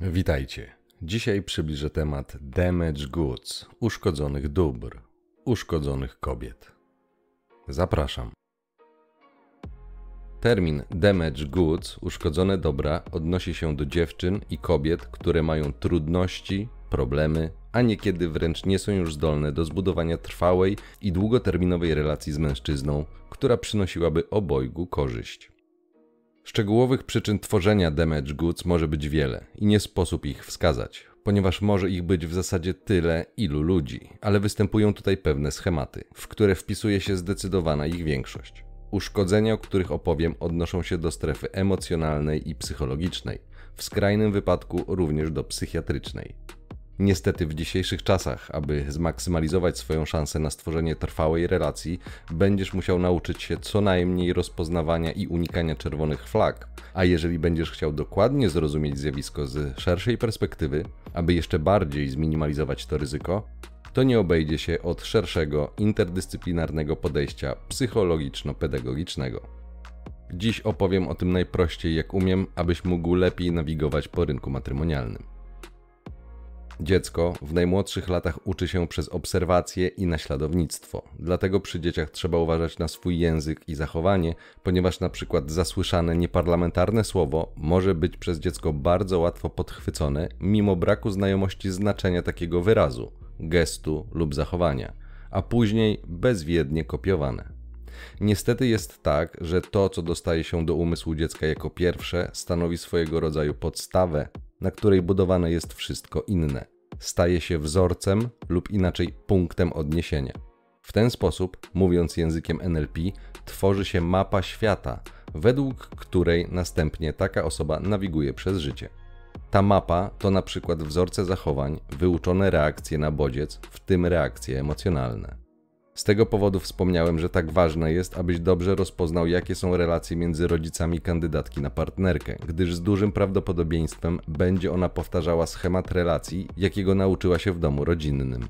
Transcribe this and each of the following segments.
Witajcie. Dzisiaj przybliżę temat damage goods, uszkodzonych dóbr, uszkodzonych kobiet. Zapraszam. Termin damage goods, uszkodzone dobra, odnosi się do dziewczyn i kobiet, które mają trudności, problemy, a niekiedy wręcz nie są już zdolne do zbudowania trwałej i długoterminowej relacji z mężczyzną, która przynosiłaby obojgu korzyść. Szczegółowych przyczyn tworzenia damage goods może być wiele i nie sposób ich wskazać, ponieważ może ich być w zasadzie tyle, ilu ludzi, ale występują tutaj pewne schematy, w które wpisuje się zdecydowana ich większość. Uszkodzenia, o których opowiem, odnoszą się do strefy emocjonalnej i psychologicznej, w skrajnym wypadku również do psychiatrycznej. Niestety w dzisiejszych czasach, aby zmaksymalizować swoją szansę na stworzenie trwałej relacji, będziesz musiał nauczyć się co najmniej rozpoznawania i unikania czerwonych flag. A jeżeli będziesz chciał dokładnie zrozumieć zjawisko z szerszej perspektywy, aby jeszcze bardziej zminimalizować to ryzyko, to nie obejdzie się od szerszego, interdyscyplinarnego podejścia psychologiczno-pedagogicznego. Dziś opowiem o tym najprościej jak umiem, abyś mógł lepiej nawigować po rynku matrymonialnym. Dziecko w najmłodszych latach uczy się przez obserwacje i naśladownictwo. Dlatego przy dzieciach trzeba uważać na swój język i zachowanie, ponieważ na przykład zasłyszane nieparlamentarne słowo może być przez dziecko bardzo łatwo podchwycone, mimo braku znajomości znaczenia takiego wyrazu, gestu lub zachowania, a później bezwiednie kopiowane. Niestety jest tak, że to, co dostaje się do umysłu dziecka jako pierwsze, stanowi swojego rodzaju podstawę na której budowane jest wszystko inne. Staje się wzorcem lub inaczej punktem odniesienia. W ten sposób, mówiąc językiem NLP, tworzy się mapa świata, według której następnie taka osoba nawiguje przez życie. Ta mapa to na przykład wzorce zachowań, wyuczone reakcje na bodziec, w tym reakcje emocjonalne. Z tego powodu wspomniałem, że tak ważne jest, abyś dobrze rozpoznał, jakie są relacje między rodzicami kandydatki na partnerkę, gdyż z dużym prawdopodobieństwem będzie ona powtarzała schemat relacji, jakiego nauczyła się w domu rodzinnym.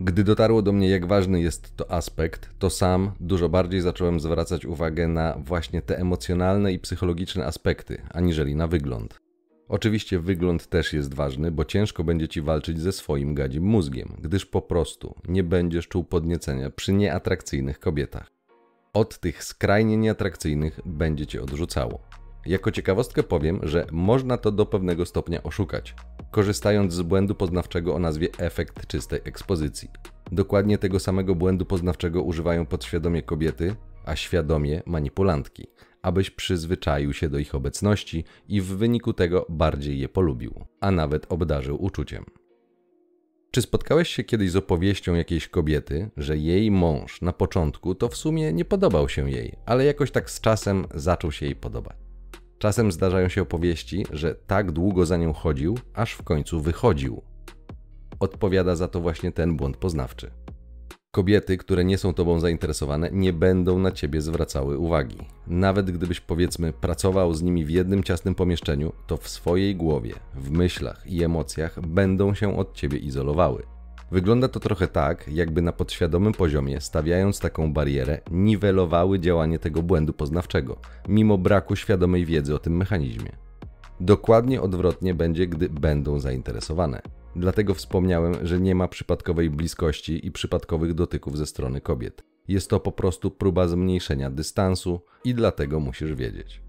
Gdy dotarło do mnie, jak ważny jest to aspekt, to sam dużo bardziej zacząłem zwracać uwagę na właśnie te emocjonalne i psychologiczne aspekty, aniżeli na wygląd. Oczywiście wygląd też jest ważny, bo ciężko będzie ci walczyć ze swoim gadzim mózgiem, gdyż po prostu nie będziesz czuł podniecenia przy nieatrakcyjnych kobietach. Od tych skrajnie nieatrakcyjnych będzie cię odrzucało. Jako ciekawostkę powiem, że można to do pewnego stopnia oszukać, korzystając z błędu poznawczego o nazwie efekt czystej ekspozycji. Dokładnie tego samego błędu poznawczego używają podświadomie kobiety, a świadomie manipulantki abyś przyzwyczaił się do ich obecności i w wyniku tego bardziej je polubił, a nawet obdarzył uczuciem. Czy spotkałeś się kiedyś z opowieścią jakiejś kobiety, że jej mąż na początku to w sumie nie podobał się jej, ale jakoś tak z czasem zaczął się jej podobać? Czasem zdarzają się opowieści, że tak długo za nią chodził, aż w końcu wychodził. Odpowiada za to właśnie ten błąd poznawczy. Kobiety, które nie są tobą zainteresowane, nie będą na ciebie zwracały uwagi. Nawet gdybyś powiedzmy pracował z nimi w jednym ciasnym pomieszczeniu, to w swojej głowie, w myślach i emocjach będą się od ciebie izolowały. Wygląda to trochę tak, jakby na podświadomym poziomie, stawiając taką barierę, niwelowały działanie tego błędu poznawczego, mimo braku świadomej wiedzy o tym mechanizmie. Dokładnie odwrotnie będzie, gdy będą zainteresowane. Dlatego wspomniałem, że nie ma przypadkowej bliskości i przypadkowych dotyków ze strony kobiet. Jest to po prostu próba zmniejszenia dystansu i dlatego musisz wiedzieć.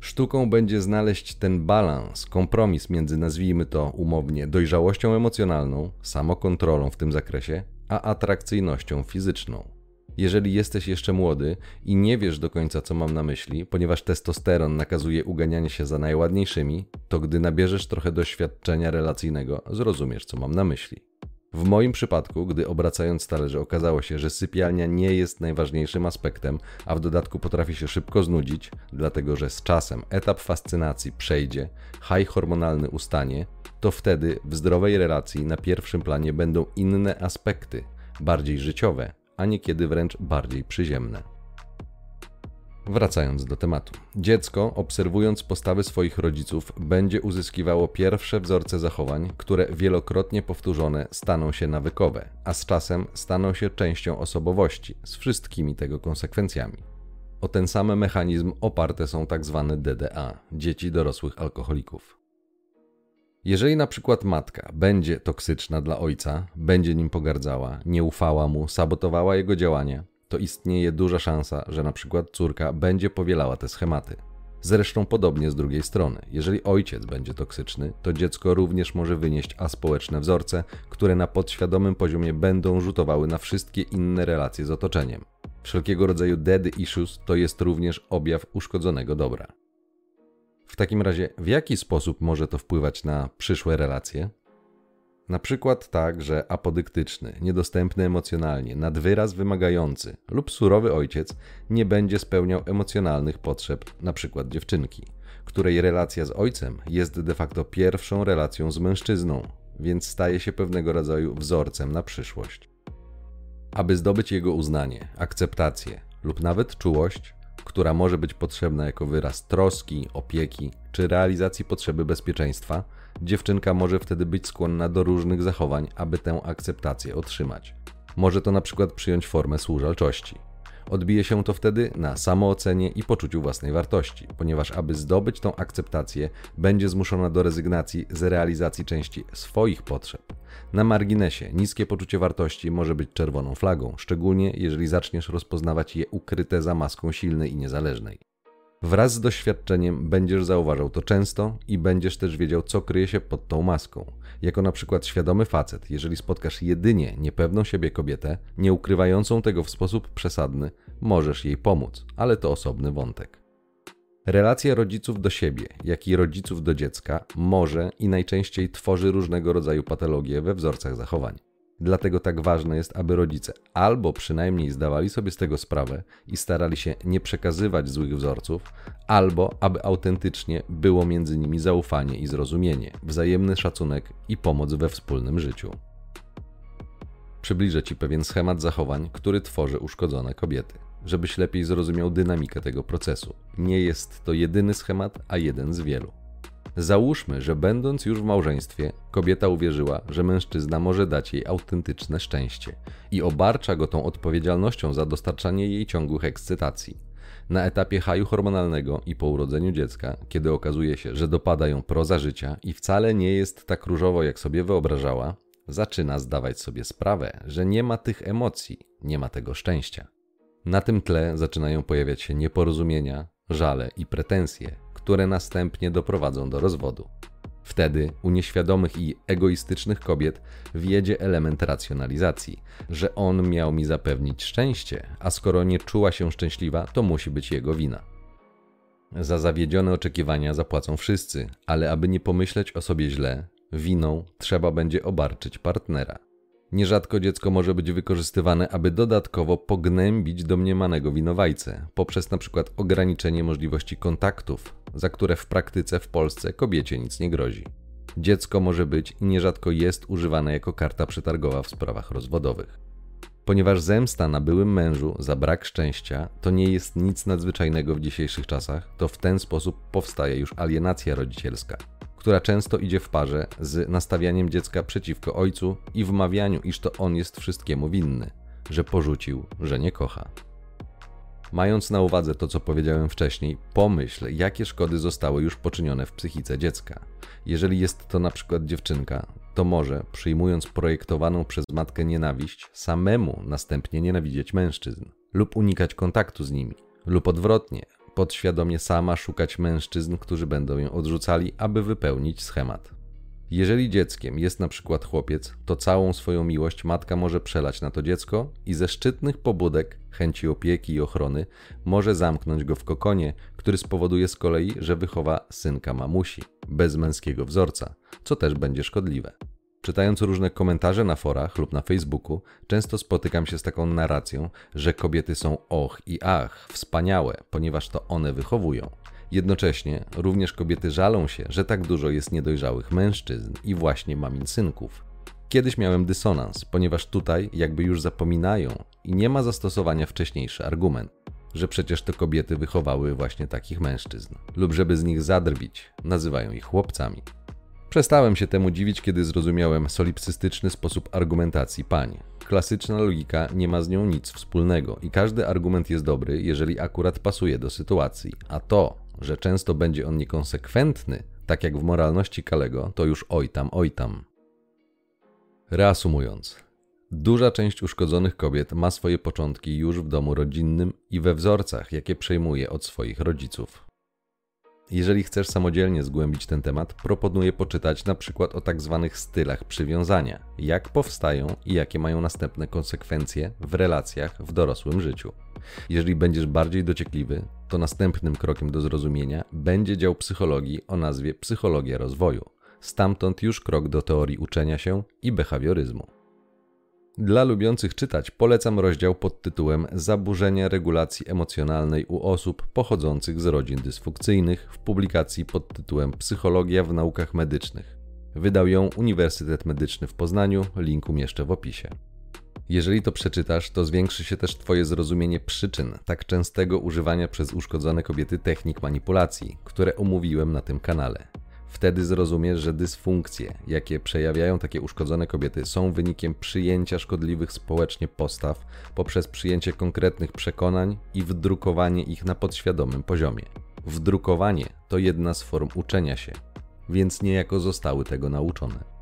Sztuką będzie znaleźć ten balans, kompromis między, nazwijmy to umownie, dojrzałością emocjonalną, samokontrolą w tym zakresie, a atrakcyjnością fizyczną. Jeżeli jesteś jeszcze młody i nie wiesz do końca, co mam na myśli, ponieważ testosteron nakazuje uganianie się za najładniejszymi, to gdy nabierzesz trochę doświadczenia relacyjnego, zrozumiesz, co mam na myśli. W moim przypadku, gdy obracając talerze okazało się, że sypialnia nie jest najważniejszym aspektem, a w dodatku potrafi się szybko znudzić, dlatego że z czasem etap fascynacji przejdzie, high hormonalny ustanie, to wtedy w zdrowej relacji na pierwszym planie będą inne aspekty, bardziej życiowe, a niekiedy wręcz bardziej przyziemne. Wracając do tematu. Dziecko, obserwując postawy swoich rodziców, będzie uzyskiwało pierwsze wzorce zachowań, które wielokrotnie powtórzone staną się nawykowe, a z czasem staną się częścią osobowości, z wszystkimi tego konsekwencjami. O ten sam mechanizm oparte są tak zwane DDA dzieci dorosłych alkoholików. Jeżeli na przykład matka będzie toksyczna dla ojca, będzie nim pogardzała, nie ufała mu, sabotowała jego działania, to istnieje duża szansa, że na przykład córka będzie powielała te schematy. Zresztą podobnie z drugiej strony. Jeżeli ojciec będzie toksyczny, to dziecko również może wynieść aspołeczne wzorce, które na podświadomym poziomie będą rzutowały na wszystkie inne relacje z otoczeniem. Wszelkiego rodzaju dead issues to jest również objaw uszkodzonego dobra. W takim razie, w jaki sposób może to wpływać na przyszłe relacje? Na przykład tak, że apodyktyczny, niedostępny emocjonalnie, nadwyraz wymagający lub surowy ojciec nie będzie spełniał emocjonalnych potrzeb np. dziewczynki, której relacja z ojcem jest de facto pierwszą relacją z mężczyzną, więc staje się pewnego rodzaju wzorcem na przyszłość. Aby zdobyć jego uznanie, akceptację lub nawet czułość, która może być potrzebna jako wyraz troski, opieki czy realizacji potrzeby bezpieczeństwa, dziewczynka może wtedy być skłonna do różnych zachowań, aby tę akceptację otrzymać. Może to na przykład przyjąć formę służalczości. Odbije się to wtedy na samoocenie i poczuciu własnej wartości, ponieważ aby zdobyć tą akceptację, będzie zmuszona do rezygnacji z realizacji części swoich potrzeb. Na marginesie, niskie poczucie wartości może być czerwoną flagą, szczególnie jeżeli zaczniesz rozpoznawać je ukryte za maską silnej i niezależnej. Wraz z doświadczeniem będziesz zauważał to często i będziesz też wiedział, co kryje się pod tą maską. Jako na przykład świadomy facet, jeżeli spotkasz jedynie niepewną siebie kobietę, nie ukrywającą tego w sposób przesadny, możesz jej pomóc, ale to osobny wątek. Relacja rodziców do siebie, jak i rodziców do dziecka może i najczęściej tworzy różnego rodzaju patologie we wzorcach zachowań. Dlatego tak ważne jest, aby rodzice albo przynajmniej zdawali sobie z tego sprawę i starali się nie przekazywać złych wzorców, albo aby autentycznie było między nimi zaufanie i zrozumienie, wzajemny szacunek i pomoc we wspólnym życiu. Przybliżę Ci pewien schemat zachowań, który tworzy uszkodzone kobiety, żebyś lepiej zrozumiał dynamikę tego procesu. Nie jest to jedyny schemat, a jeden z wielu. Załóżmy, że będąc już w małżeństwie, kobieta uwierzyła, że mężczyzna może dać jej autentyczne szczęście i obarcza go tą odpowiedzialnością za dostarczanie jej ciągłych ekscytacji. Na etapie haju hormonalnego i po urodzeniu dziecka, kiedy okazuje się, że dopada ją proza życia i wcale nie jest tak różowo, jak sobie wyobrażała, zaczyna zdawać sobie sprawę, że nie ma tych emocji, nie ma tego szczęścia. Na tym tle zaczynają pojawiać się nieporozumienia, żale i pretensje, które następnie doprowadzą do rozwodu. Wtedy u nieświadomych i egoistycznych kobiet wjedzie element racjonalizacji, że on miał mi zapewnić szczęście, a skoro nie czuła się szczęśliwa, to musi być jego wina. Za zawiedzione oczekiwania zapłacą wszyscy, ale aby nie pomyśleć o sobie źle, winą trzeba będzie obarczyć partnera. Nierzadko dziecko może być wykorzystywane, aby dodatkowo pognębić domniemanego winowajcę, poprzez przykład ograniczenie możliwości kontaktów, za które w praktyce w Polsce kobiecie nic nie grozi. Dziecko może być i nierzadko jest używane jako karta przetargowa w sprawach rozwodowych. Ponieważ zemsta na byłym mężu za brak szczęścia to nie jest nic nadzwyczajnego w dzisiejszych czasach, to w ten sposób powstaje już alienacja rodzicielska która często idzie w parze z nastawianiem dziecka przeciwko ojcu i wmawianiu, iż to on jest wszystkiemu winny, że porzucił, że nie kocha. Mając na uwadze to, co powiedziałem wcześniej, pomyśl, jakie szkody zostały już poczynione w psychice dziecka. Jeżeli jest to na przykład dziewczynka, to może, przyjmując projektowaną przez matkę nienawiść, samemu następnie nienawidzieć mężczyzn lub unikać kontaktu z nimi, lub odwrotnie, podświadomie sama szukać mężczyzn, którzy będą ją odrzucali, aby wypełnić schemat. Jeżeli dzieckiem jest na przykład chłopiec, to całą swoją miłość matka może przelać na to dziecko i ze szczytnych pobudek, chęci opieki i ochrony może zamknąć go w kokonie, który spowoduje z kolei, że wychowa synka mamusi, bez męskiego wzorca, co też będzie szkodliwe. Czytając różne komentarze na forach lub na Facebooku, często spotykam się z taką narracją, że kobiety są och i ach, wspaniałe, ponieważ to one wychowują. Jednocześnie również kobiety żalą się, że tak dużo jest niedojrzałych mężczyzn i właśnie mamin synków. Kiedyś miałem dysonans, ponieważ tutaj jakby już zapominają i nie ma zastosowania wcześniejszy argument, że przecież to kobiety wychowały właśnie takich mężczyzn, lub żeby z nich zadrwić, nazywają ich chłopcami. Przestałem się temu dziwić, kiedy zrozumiałem solipsystyczny sposób argumentacji pań. Klasyczna logika nie ma z nią nic wspólnego i każdy argument jest dobry, jeżeli akurat pasuje do sytuacji, a to, że często będzie on niekonsekwentny, Tak jak w moralności Kalego, to już oj tam, oj tam. Reasumując, duża część uszkodzonych kobiet ma swoje początki już w domu rodzinnym i we wzorcach, jakie przejmuje od swoich rodziców. Jeżeli chcesz samodzielnie zgłębić ten temat, proponuję poczytać na przykład o tak zwanych stylach przywiązania, jak powstają i jakie mają następne konsekwencje w relacjach w dorosłym życiu. Jeżeli będziesz bardziej dociekliwy, to następnym krokiem do zrozumienia będzie dział psychologii o nazwie psychologia rozwoju. Stamtąd już krok do teorii uczenia się i behawioryzmu. Dla lubiących czytać polecam rozdział pod tytułem Zaburzenia regulacji emocjonalnej u osób pochodzących z rodzin dysfunkcyjnych w publikacji pod tytułem Psychologia w naukach medycznych. Wydał ją Uniwersytet Medyczny w Poznaniu, link umieszczę w opisie. Jeżeli to przeczytasz, to zwiększy się też Twoje zrozumienie przyczyn tak częstego używania przez uszkodzone kobiety technik manipulacji, które omówiłem na tym kanale. Wtedy zrozumiesz, że dysfunkcje, jakie przejawiają takie uszkodzone kobiety, są wynikiem przyjęcia szkodliwych społecznie postaw poprzez przyjęcie konkretnych przekonań i wdrukowanie ich na podświadomym poziomie. Wdrukowanie to jedna z form uczenia się, więc niejako zostały tego nauczone.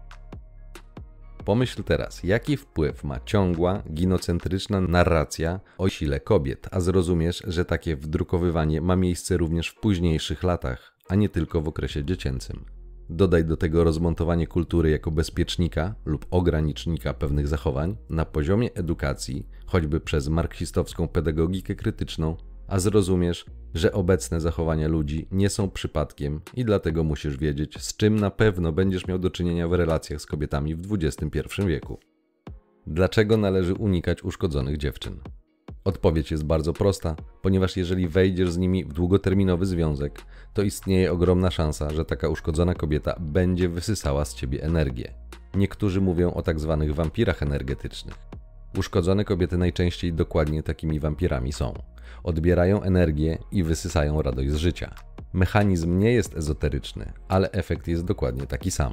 Pomyśl teraz, jaki wpływ ma ciągła, ginocentryczna narracja o sile kobiet, a zrozumiesz, że takie wdrukowywanie ma miejsce również w późniejszych latach, a nie tylko w okresie dziecięcym. Dodaj do tego rozmontowanie kultury jako bezpiecznika lub ogranicznika pewnych zachowań na poziomie edukacji, choćby przez marksistowską pedagogikę krytyczną, a zrozumiesz, że obecne zachowania ludzi nie są przypadkiem i dlatego musisz wiedzieć, z czym na pewno będziesz miał do czynienia w relacjach z kobietami w XXI wieku. Dlaczego należy unikać uszkodzonych dziewczyn? Odpowiedź jest bardzo prosta, ponieważ jeżeli wejdziesz z nimi w długoterminowy związek, to istnieje ogromna szansa, że taka uszkodzona kobieta będzie wysysała z ciebie energię. Niektórzy mówią o tak zwanych wampirach energetycznych. Uszkodzone kobiety najczęściej dokładnie takimi wampirami są. Odbierają energię i wysysają radość z życia. Mechanizm nie jest ezoteryczny, ale efekt jest dokładnie taki sam.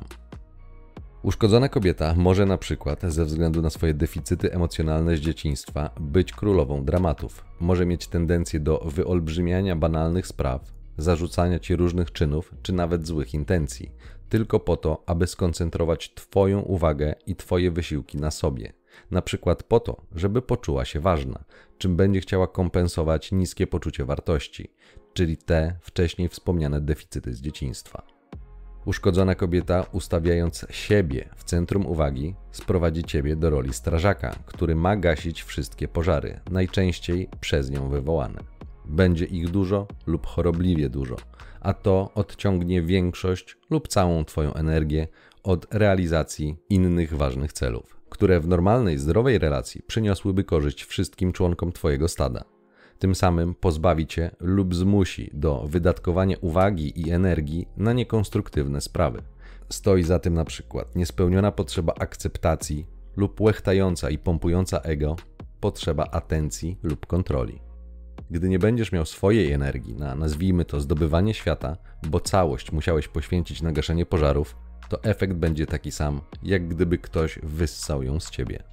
Uszkodzona kobieta może na przykład ze względu na swoje deficyty emocjonalne z dzieciństwa być królową dramatów. Może mieć tendencję do wyolbrzymiania banalnych spraw, zarzucania ci różnych czynów czy nawet złych intencji, tylko po to, aby skoncentrować Twoją uwagę i Twoje wysiłki na sobie. Na przykład po to, żeby poczuła się ważna, czym będzie chciała kompensować niskie poczucie wartości, czyli te wcześniej wspomniane deficyty z dzieciństwa. Uszkodzona kobieta, ustawiając siebie w centrum uwagi, sprowadzi ciebie do roli strażaka, który ma gasić wszystkie pożary, najczęściej przez nią wywołane. Będzie ich dużo lub chorobliwie dużo, a to odciągnie większość lub całą Twoją energię od realizacji innych ważnych celów, które w normalnej, zdrowej relacji przyniosłyby korzyść wszystkim członkom Twojego stada tym samym pozbawi cię lub zmusi do wydatkowania uwagi i energii na niekonstruktywne sprawy. Stoi za tym na przykład niespełniona potrzeba akceptacji lub łechtająca i pompująca ego potrzeba atencji lub kontroli. Gdy nie będziesz miał swojej energii na, nazwijmy to, zdobywanie świata, bo całość musiałeś poświęcić na gaszenie pożarów, to efekt będzie taki sam, jak gdyby ktoś wyssał ją z ciebie.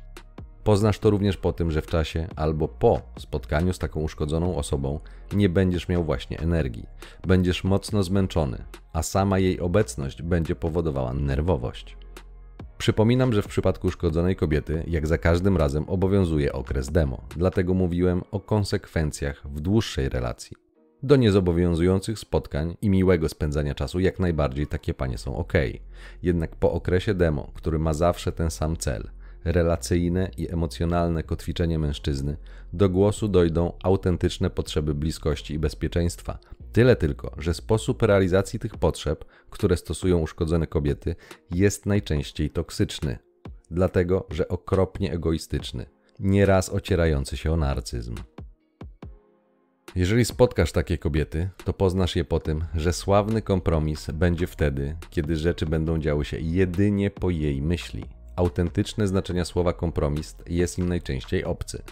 Poznasz to również po tym, że w czasie albo po spotkaniu z taką uszkodzoną osobą nie będziesz miał właśnie energii. Będziesz mocno zmęczony, a sama jej obecność będzie powodowała nerwowość. Przypominam, że w przypadku uszkodzonej kobiety, jak za każdym razem, obowiązuje okres demo, dlatego mówiłem o konsekwencjach w dłuższej relacji. Do niezobowiązujących spotkań i miłego spędzania czasu jak najbardziej takie panie są ok. Jednak po okresie demo, który ma zawsze ten sam cel, relacyjne i emocjonalne kotwiczenie mężczyzny, do głosu dojdą autentyczne potrzeby bliskości i bezpieczeństwa. Tyle tylko, że sposób realizacji tych potrzeb, które stosują uszkodzone kobiety, jest najczęściej toksyczny, dlatego że okropnie egoistyczny, nieraz ocierający się o narcyzm. Jeżeli spotkasz takie kobiety, to poznasz je po tym, że sławny kompromis będzie wtedy, kiedy rzeczy będą działy się jedynie po jej myśli autentyczne znaczenia słowa kompromis jest im najczęściej obcy.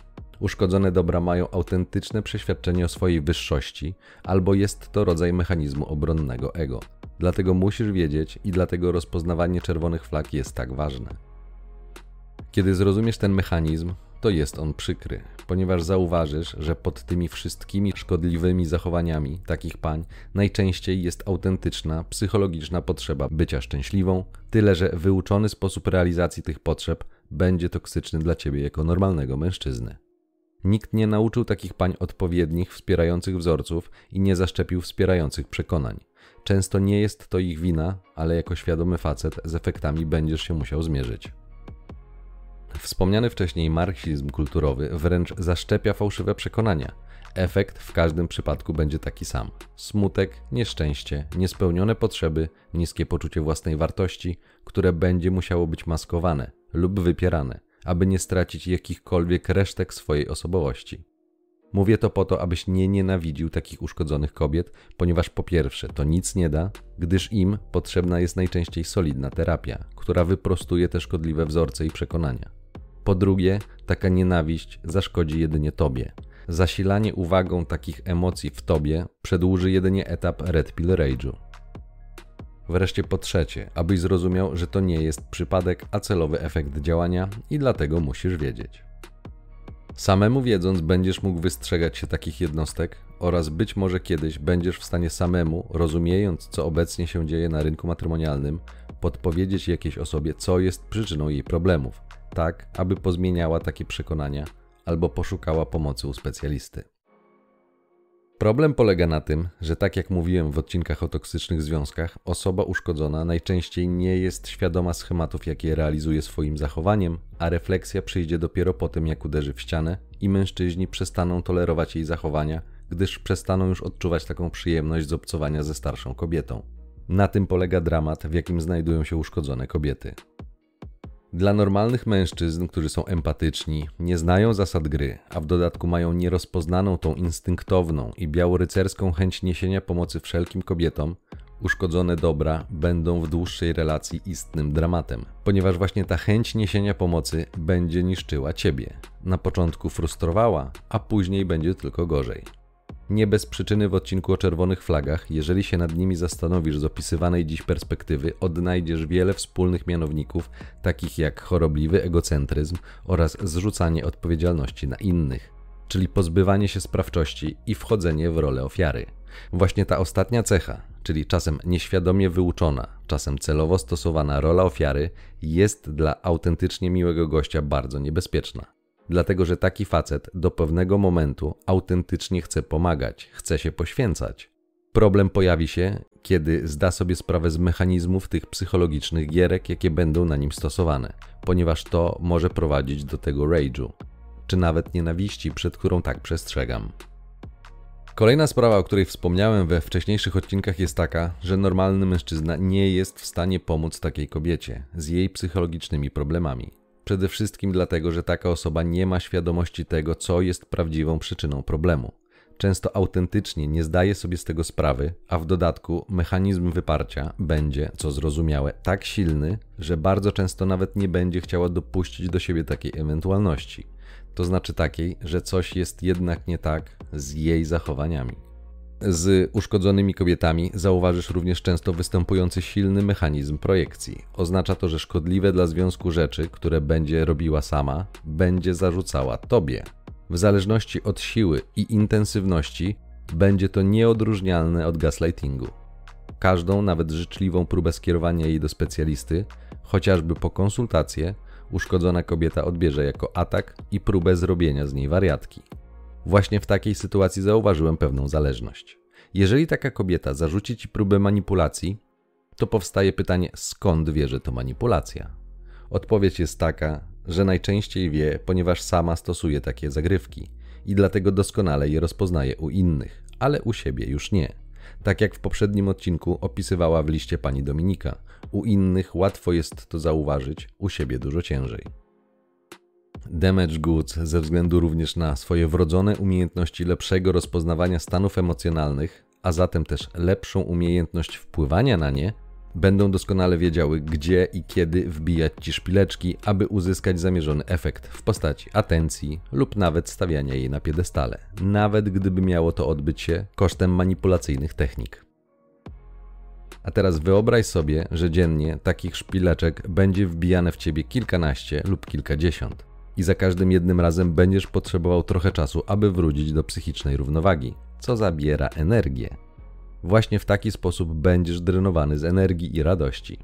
Uszkodzone dobra mają autentyczne przeświadczenie o swojej wyższości, albo jest to rodzaj mechanizmu obronnego ego. Dlatego musisz wiedzieć i dlatego rozpoznawanie czerwonych flag jest tak ważne. Kiedy zrozumiesz ten mechanizm, to jest on przykry, ponieważ zauważysz, że pod tymi wszystkimi szkodliwymi zachowaniami takich pań najczęściej jest autentyczna, psychologiczna potrzeba bycia szczęśliwą, tyle że wyuczony sposób realizacji tych potrzeb będzie toksyczny dla ciebie jako normalnego mężczyzny. Nikt nie nauczył takich pań odpowiednich, wspierających wzorców i nie zaszczepił wspierających przekonań. Często nie jest to ich wina, ale jako świadomy facet z efektami będziesz się musiał zmierzyć. Wspomniany wcześniej marksizm kulturowy wręcz zaszczepia fałszywe przekonania. Efekt w każdym przypadku będzie taki sam: smutek, nieszczęście, niespełnione potrzeby, niskie poczucie własnej wartości, które będzie musiało być maskowane lub wypierane, aby nie stracić jakichkolwiek resztek swojej osobowości. Mówię to po to, abyś nie nienawidził takich uszkodzonych kobiet, ponieważ po pierwsze to nic nie da, gdyż im potrzebna jest najczęściej solidna terapia, która wyprostuje te szkodliwe wzorce i przekonania. Po drugie, taka nienawiść zaszkodzi jedynie tobie. Zasilanie uwagą takich emocji w tobie przedłuży jedynie etap Red Pill Rage'u. Wreszcie po trzecie, abyś zrozumiał, że to nie jest przypadek, a celowy efekt działania i dlatego musisz wiedzieć. Samemu wiedząc, będziesz mógł wystrzegać się takich jednostek oraz być może kiedyś będziesz w stanie samemu, rozumiejąc co obecnie się dzieje na rynku matrymonialnym, podpowiedzieć jakiejś osobie, co jest przyczyną jej problemów, tak aby pozmieniała takie przekonania albo poszukała pomocy u specjalisty. Problem polega na tym, że tak jak mówiłem w odcinkach o toksycznych związkach, osoba uszkodzona najczęściej nie jest świadoma schematów, jakie realizuje swoim zachowaniem, a refleksja przyjdzie dopiero po tym, jak uderzy w ścianę i mężczyźni przestaną tolerować jej zachowania, gdyż przestaną już odczuwać taką przyjemność z obcowania ze starszą kobietą. Na tym polega dramat, w jakim znajdują się uszkodzone kobiety. Dla normalnych mężczyzn, którzy są empatyczni, nie znają zasad gry, a w dodatku mają nierozpoznaną tą instynktowną i białorycerską chęć niesienia pomocy wszelkim kobietom, uszkodzone dobra będą w dłuższej relacji istnym dramatem, ponieważ właśnie ta chęć niesienia pomocy będzie niszczyła ciebie. Na początku frustrowała, a później będzie tylko gorzej. Nie bez przyczyny w odcinku o czerwonych flagach, jeżeli się nad nimi zastanowisz z opisywanej dziś perspektywy, odnajdziesz wiele wspólnych mianowników, takich jak chorobliwy egocentryzm oraz zrzucanie odpowiedzialności na innych, czyli pozbywanie się sprawczości i wchodzenie w rolę ofiary. Właśnie ta ostatnia cecha, czyli czasem nieświadomie wyuczona, czasem celowo stosowana rola ofiary, jest dla autentycznie miłego gościa bardzo niebezpieczna. Dlatego, że taki facet do pewnego momentu autentycznie chce pomagać, chce się poświęcać. Problem pojawi się, kiedy zda sobie sprawę z mechanizmów tych psychologicznych gierek, jakie będą na nim stosowane, ponieważ to może prowadzić do tego rage'u, czy nawet nienawiści, przed którą tak przestrzegam. Kolejna sprawa, o której wspomniałem we wcześniejszych odcinkach, jest taka, że normalny mężczyzna nie jest w stanie pomóc takiej kobiecie z jej psychologicznymi problemami. Przede wszystkim dlatego, że taka osoba nie ma świadomości tego, co jest prawdziwą przyczyną problemu. Często autentycznie nie zdaje sobie z tego sprawy, a w dodatku mechanizm wyparcia będzie, co zrozumiałe, tak silny, że bardzo często nawet nie będzie chciała dopuścić do siebie takiej ewentualności. To znaczy takiej, że coś jest jednak nie tak z jej zachowaniami. Z uszkodzonymi kobietami zauważysz również często występujący silny mechanizm projekcji. Oznacza to, że szkodliwe dla związku rzeczy, które będzie robiła sama, będzie zarzucała tobie. W zależności od siły i intensywności będzie to nieodróżnialne od gaslightingu. Każdą, nawet życzliwą próbę skierowania jej do specjalisty, chociażby po konsultację, uszkodzona kobieta odbierze jako atak i próbę zrobienia z niej wariatki. Właśnie w takiej sytuacji zauważyłem pewną zależność. Jeżeli taka kobieta zarzuci ci próbę manipulacji, to powstaje pytanie, skąd wie, że to manipulacja? Odpowiedź jest taka, że najczęściej wie, ponieważ sama stosuje takie zagrywki i dlatego doskonale je rozpoznaje u innych, ale u siebie już nie. Tak jak w poprzednim odcinku opisywała w liście pani Dominika, u innych łatwo jest to zauważyć, u siebie dużo ciężej. Damage Goods, ze względu również na swoje wrodzone umiejętności lepszego rozpoznawania stanów emocjonalnych, a zatem też lepszą umiejętność wpływania na nie, będą doskonale wiedziały, gdzie i kiedy wbijać ci szpileczki, aby uzyskać zamierzony efekt w postaci atencji lub nawet stawiania jej na piedestale, nawet gdyby miało to odbyć się kosztem manipulacyjnych technik. A teraz wyobraź sobie, że dziennie takich szpileczek będzie wbijane w ciebie kilkanaście lub kilkadziesiąt. I za każdym jednym razem będziesz potrzebował trochę czasu, aby wrócić do psychicznej równowagi, co zabiera energię. Właśnie w taki sposób będziesz drenowany z energii i radości.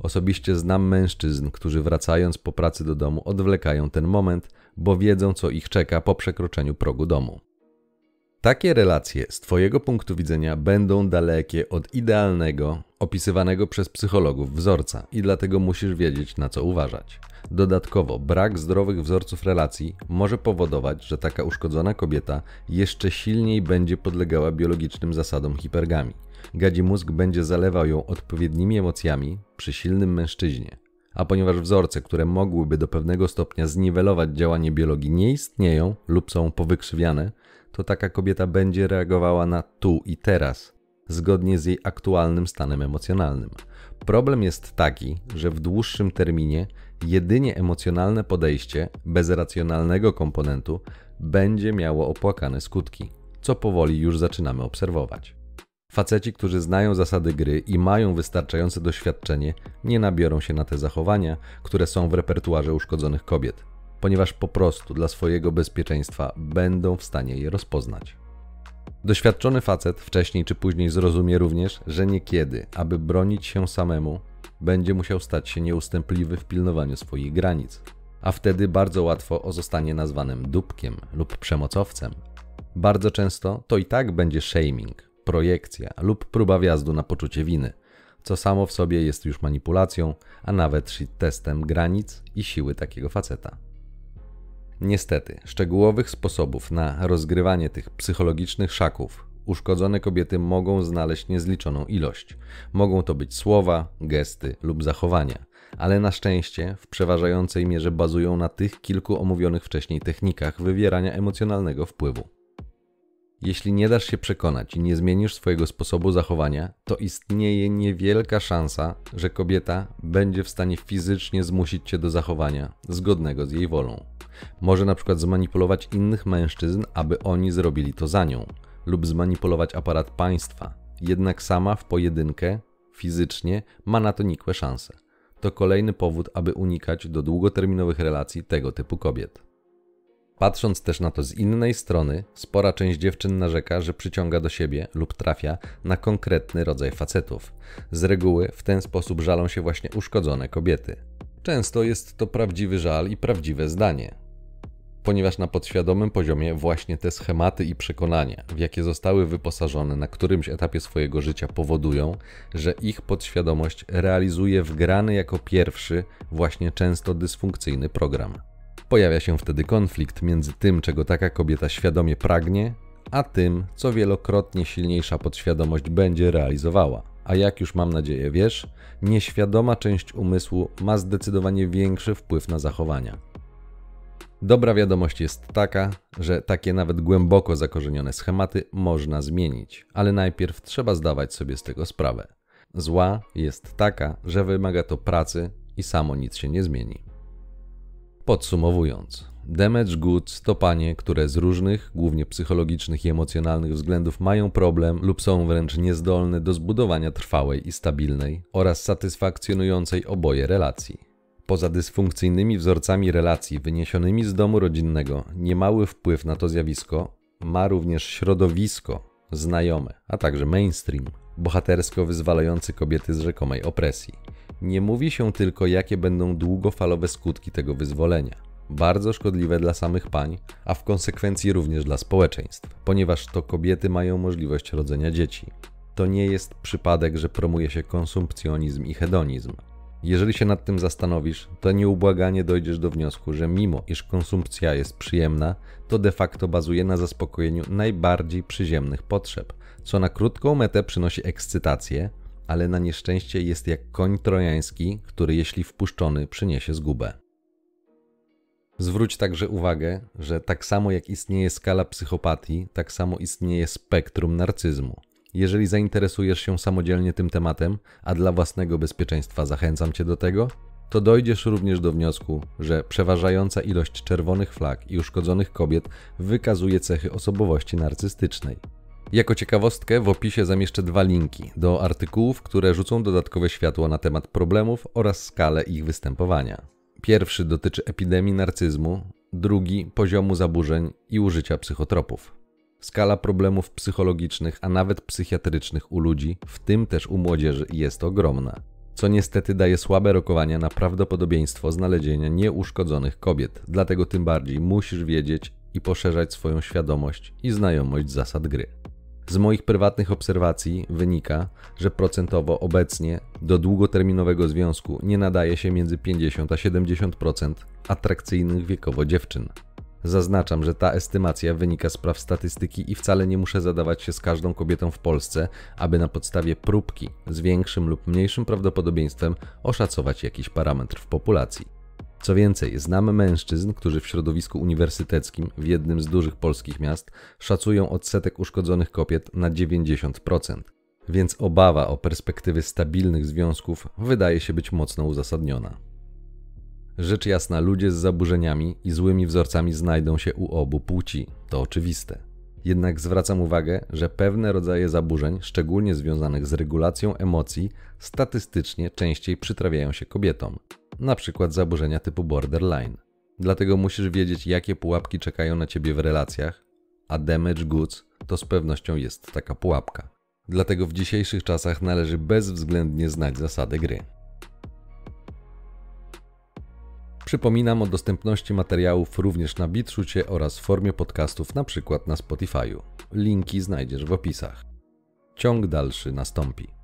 Osobiście znam mężczyzn, którzy wracając po pracy do domu odwlekają ten moment, bo wiedzą, co ich czeka po przekroczeniu progu domu. Takie relacje z Twojego punktu widzenia będą dalekie od idealnego, opisywanego przez psychologów wzorca i dlatego musisz wiedzieć, na co uważać. Dodatkowo, brak zdrowych wzorców relacji może powodować, że taka uszkodzona kobieta jeszcze silniej będzie podlegała biologicznym zasadom hipergami. Gadzi mózg będzie zalewał ją odpowiednimi emocjami przy silnym mężczyźnie. A ponieważ wzorce, które mogłyby do pewnego stopnia zniwelować działanie biologii, nie istnieją lub są powykrzywiane, to taka kobieta będzie reagowała na tu i teraz, zgodnie z jej aktualnym stanem emocjonalnym. Problem jest taki, że w dłuższym terminie jedynie emocjonalne podejście bez racjonalnego komponentu będzie miało opłakane skutki, co powoli już zaczynamy obserwować. Faceci, którzy znają zasady gry i mają wystarczające doświadczenie, nie nabiorą się na te zachowania, które są w repertuarze uszkodzonych kobiet ponieważ po prostu dla swojego bezpieczeństwa będą w stanie je rozpoznać. Doświadczony facet wcześniej czy później zrozumie również, że niekiedy, aby bronić się samemu, będzie musiał stać się nieustępliwy w pilnowaniu swoich granic, a wtedy bardzo łatwo o zostanie nazwanym dupkiem lub przemocowcem. Bardzo często to i tak będzie shaming, projekcja lub próba wjazdu na poczucie winy, co samo w sobie jest już manipulacją, a nawet testem granic i siły takiego faceta. Niestety, szczegółowych sposobów na rozgrywanie tych psychologicznych szaków uszkodzone kobiety mogą znaleźć niezliczoną ilość. Mogą to być słowa, gesty lub zachowania, ale na szczęście w przeważającej mierze bazują na tych kilku omówionych wcześniej technikach wywierania emocjonalnego wpływu. Jeśli nie dasz się przekonać i nie zmienisz swojego sposobu zachowania, to istnieje niewielka szansa, że kobieta będzie w stanie fizycznie zmusić cię do zachowania zgodnego z jej wolą. Może na przykład zmanipulować innych mężczyzn, aby oni zrobili to za nią, lub zmanipulować aparat państwa. Jednak sama w pojedynkę, fizycznie, ma na to nikłe szanse. To kolejny powód, aby unikać do długoterminowych relacji tego typu kobiet. Patrząc też na to z innej strony, spora część dziewczyn narzeka, że przyciąga do siebie lub trafia na konkretny rodzaj facetów. Z reguły w ten sposób żalą się właśnie uszkodzone kobiety. Często jest to prawdziwy żal i prawdziwe zdanie. Ponieważ na podświadomym poziomie właśnie te schematy i przekonania, w jakie zostały wyposażone na którymś etapie swojego życia, powodują, że ich podświadomość realizuje wgrany jako pierwszy, właśnie często dysfunkcyjny program. Pojawia się wtedy konflikt między tym, czego taka kobieta świadomie pragnie, a tym, co wielokrotnie silniejsza podświadomość będzie realizowała. A jak już mam nadzieję wiesz, nieświadoma część umysłu ma zdecydowanie większy wpływ na zachowania. Dobra wiadomość jest taka, że takie nawet głęboko zakorzenione schematy można zmienić, ale najpierw trzeba zdawać sobie z tego sprawę. Zła jest taka, że wymaga to pracy i samo nic się nie zmieni. Podsumowując, damage goods to panie, które z różnych, głównie psychologicznych i emocjonalnych względów mają problem lub są wręcz niezdolne do zbudowania trwałej i stabilnej oraz satysfakcjonującej oboje relacji. Poza dysfunkcyjnymi wzorcami relacji wyniesionymi z domu rodzinnego, niemały wpływ na to zjawisko ma również środowisko, znajome, a także mainstream, bohatersko wyzwalający kobiety z rzekomej opresji. Nie mówi się tylko, jakie będą długofalowe skutki tego wyzwolenia. Bardzo szkodliwe dla samych pań, a w konsekwencji również dla społeczeństw, ponieważ to kobiety mają możliwość rodzenia dzieci. To nie jest przypadek, że promuje się konsumpcjonizm i hedonizm. Jeżeli się nad tym zastanowisz, to nieubłaganie dojdziesz do wniosku, że mimo iż konsumpcja jest przyjemna, to de facto bazuje na zaspokojeniu najbardziej przyziemnych potrzeb, co na krótką metę przynosi ekscytację, ale na nieszczęście jest jak koń trojański, który jeśli wpuszczony przyniesie zgubę. Zwróć także uwagę, że tak samo jak istnieje skala psychopatii, tak samo istnieje spektrum narcyzmu. Jeżeli zainteresujesz się samodzielnie tym tematem, a dla własnego bezpieczeństwa zachęcam Cię do tego, to dojdziesz również do wniosku, że przeważająca ilość czerwonych flag i uszkodzonych kobiet wykazuje cechy osobowości narcystycznej. Jako ciekawostkę w opisie zamieszczę dwa linki do artykułów, które rzucą dodatkowe światło na temat problemów oraz skalę ich występowania. Pierwszy dotyczy epidemii narcyzmu, drugi poziomu zaburzeń i użycia psychotropów. Skala problemów psychologicznych, a nawet psychiatrycznych u ludzi, w tym też u młodzieży, jest ogromna, co niestety daje słabe rokowania na prawdopodobieństwo znalezienia nieuszkodzonych kobiet. Dlatego tym bardziej musisz wiedzieć i poszerzać swoją świadomość i znajomość zasad gry. Z moich prywatnych obserwacji wynika, że procentowo obecnie do długoterminowego związku nie nadaje się między 50 a 70% atrakcyjnych wiekowo dziewczyn. Zaznaczam, że ta estymacja wynika z praw statystyki i wcale nie muszę zadawać się z każdą kobietą w Polsce, aby na podstawie próbki z większym lub mniejszym prawdopodobieństwem oszacować jakiś parametr w populacji. Co więcej, znamy mężczyzn, którzy w środowisku uniwersyteckim w jednym z dużych polskich miast szacują odsetek uszkodzonych kobiet na 90%, więc obawa o perspektywy stabilnych związków wydaje się być mocno uzasadniona. Rzecz jasna, ludzie z zaburzeniami i złymi wzorcami znajdą się u obu płci, to oczywiste. Jednak zwracam uwagę, że pewne rodzaje zaburzeń, szczególnie związanych z regulacją emocji, statystycznie częściej przytrafiają się kobietom, na przykład zaburzenia typu borderline. Dlatego musisz wiedzieć, jakie pułapki czekają na ciebie w relacjach, a damage goods to z pewnością jest taka pułapka. Dlatego w dzisiejszych czasach należy bezwzględnie znać zasady gry. Przypominam o dostępności materiałów również na BitShucie oraz w formie podcastów, na przykład na Spotify'u. Linki znajdziesz w opisach. Ciąg dalszy nastąpi.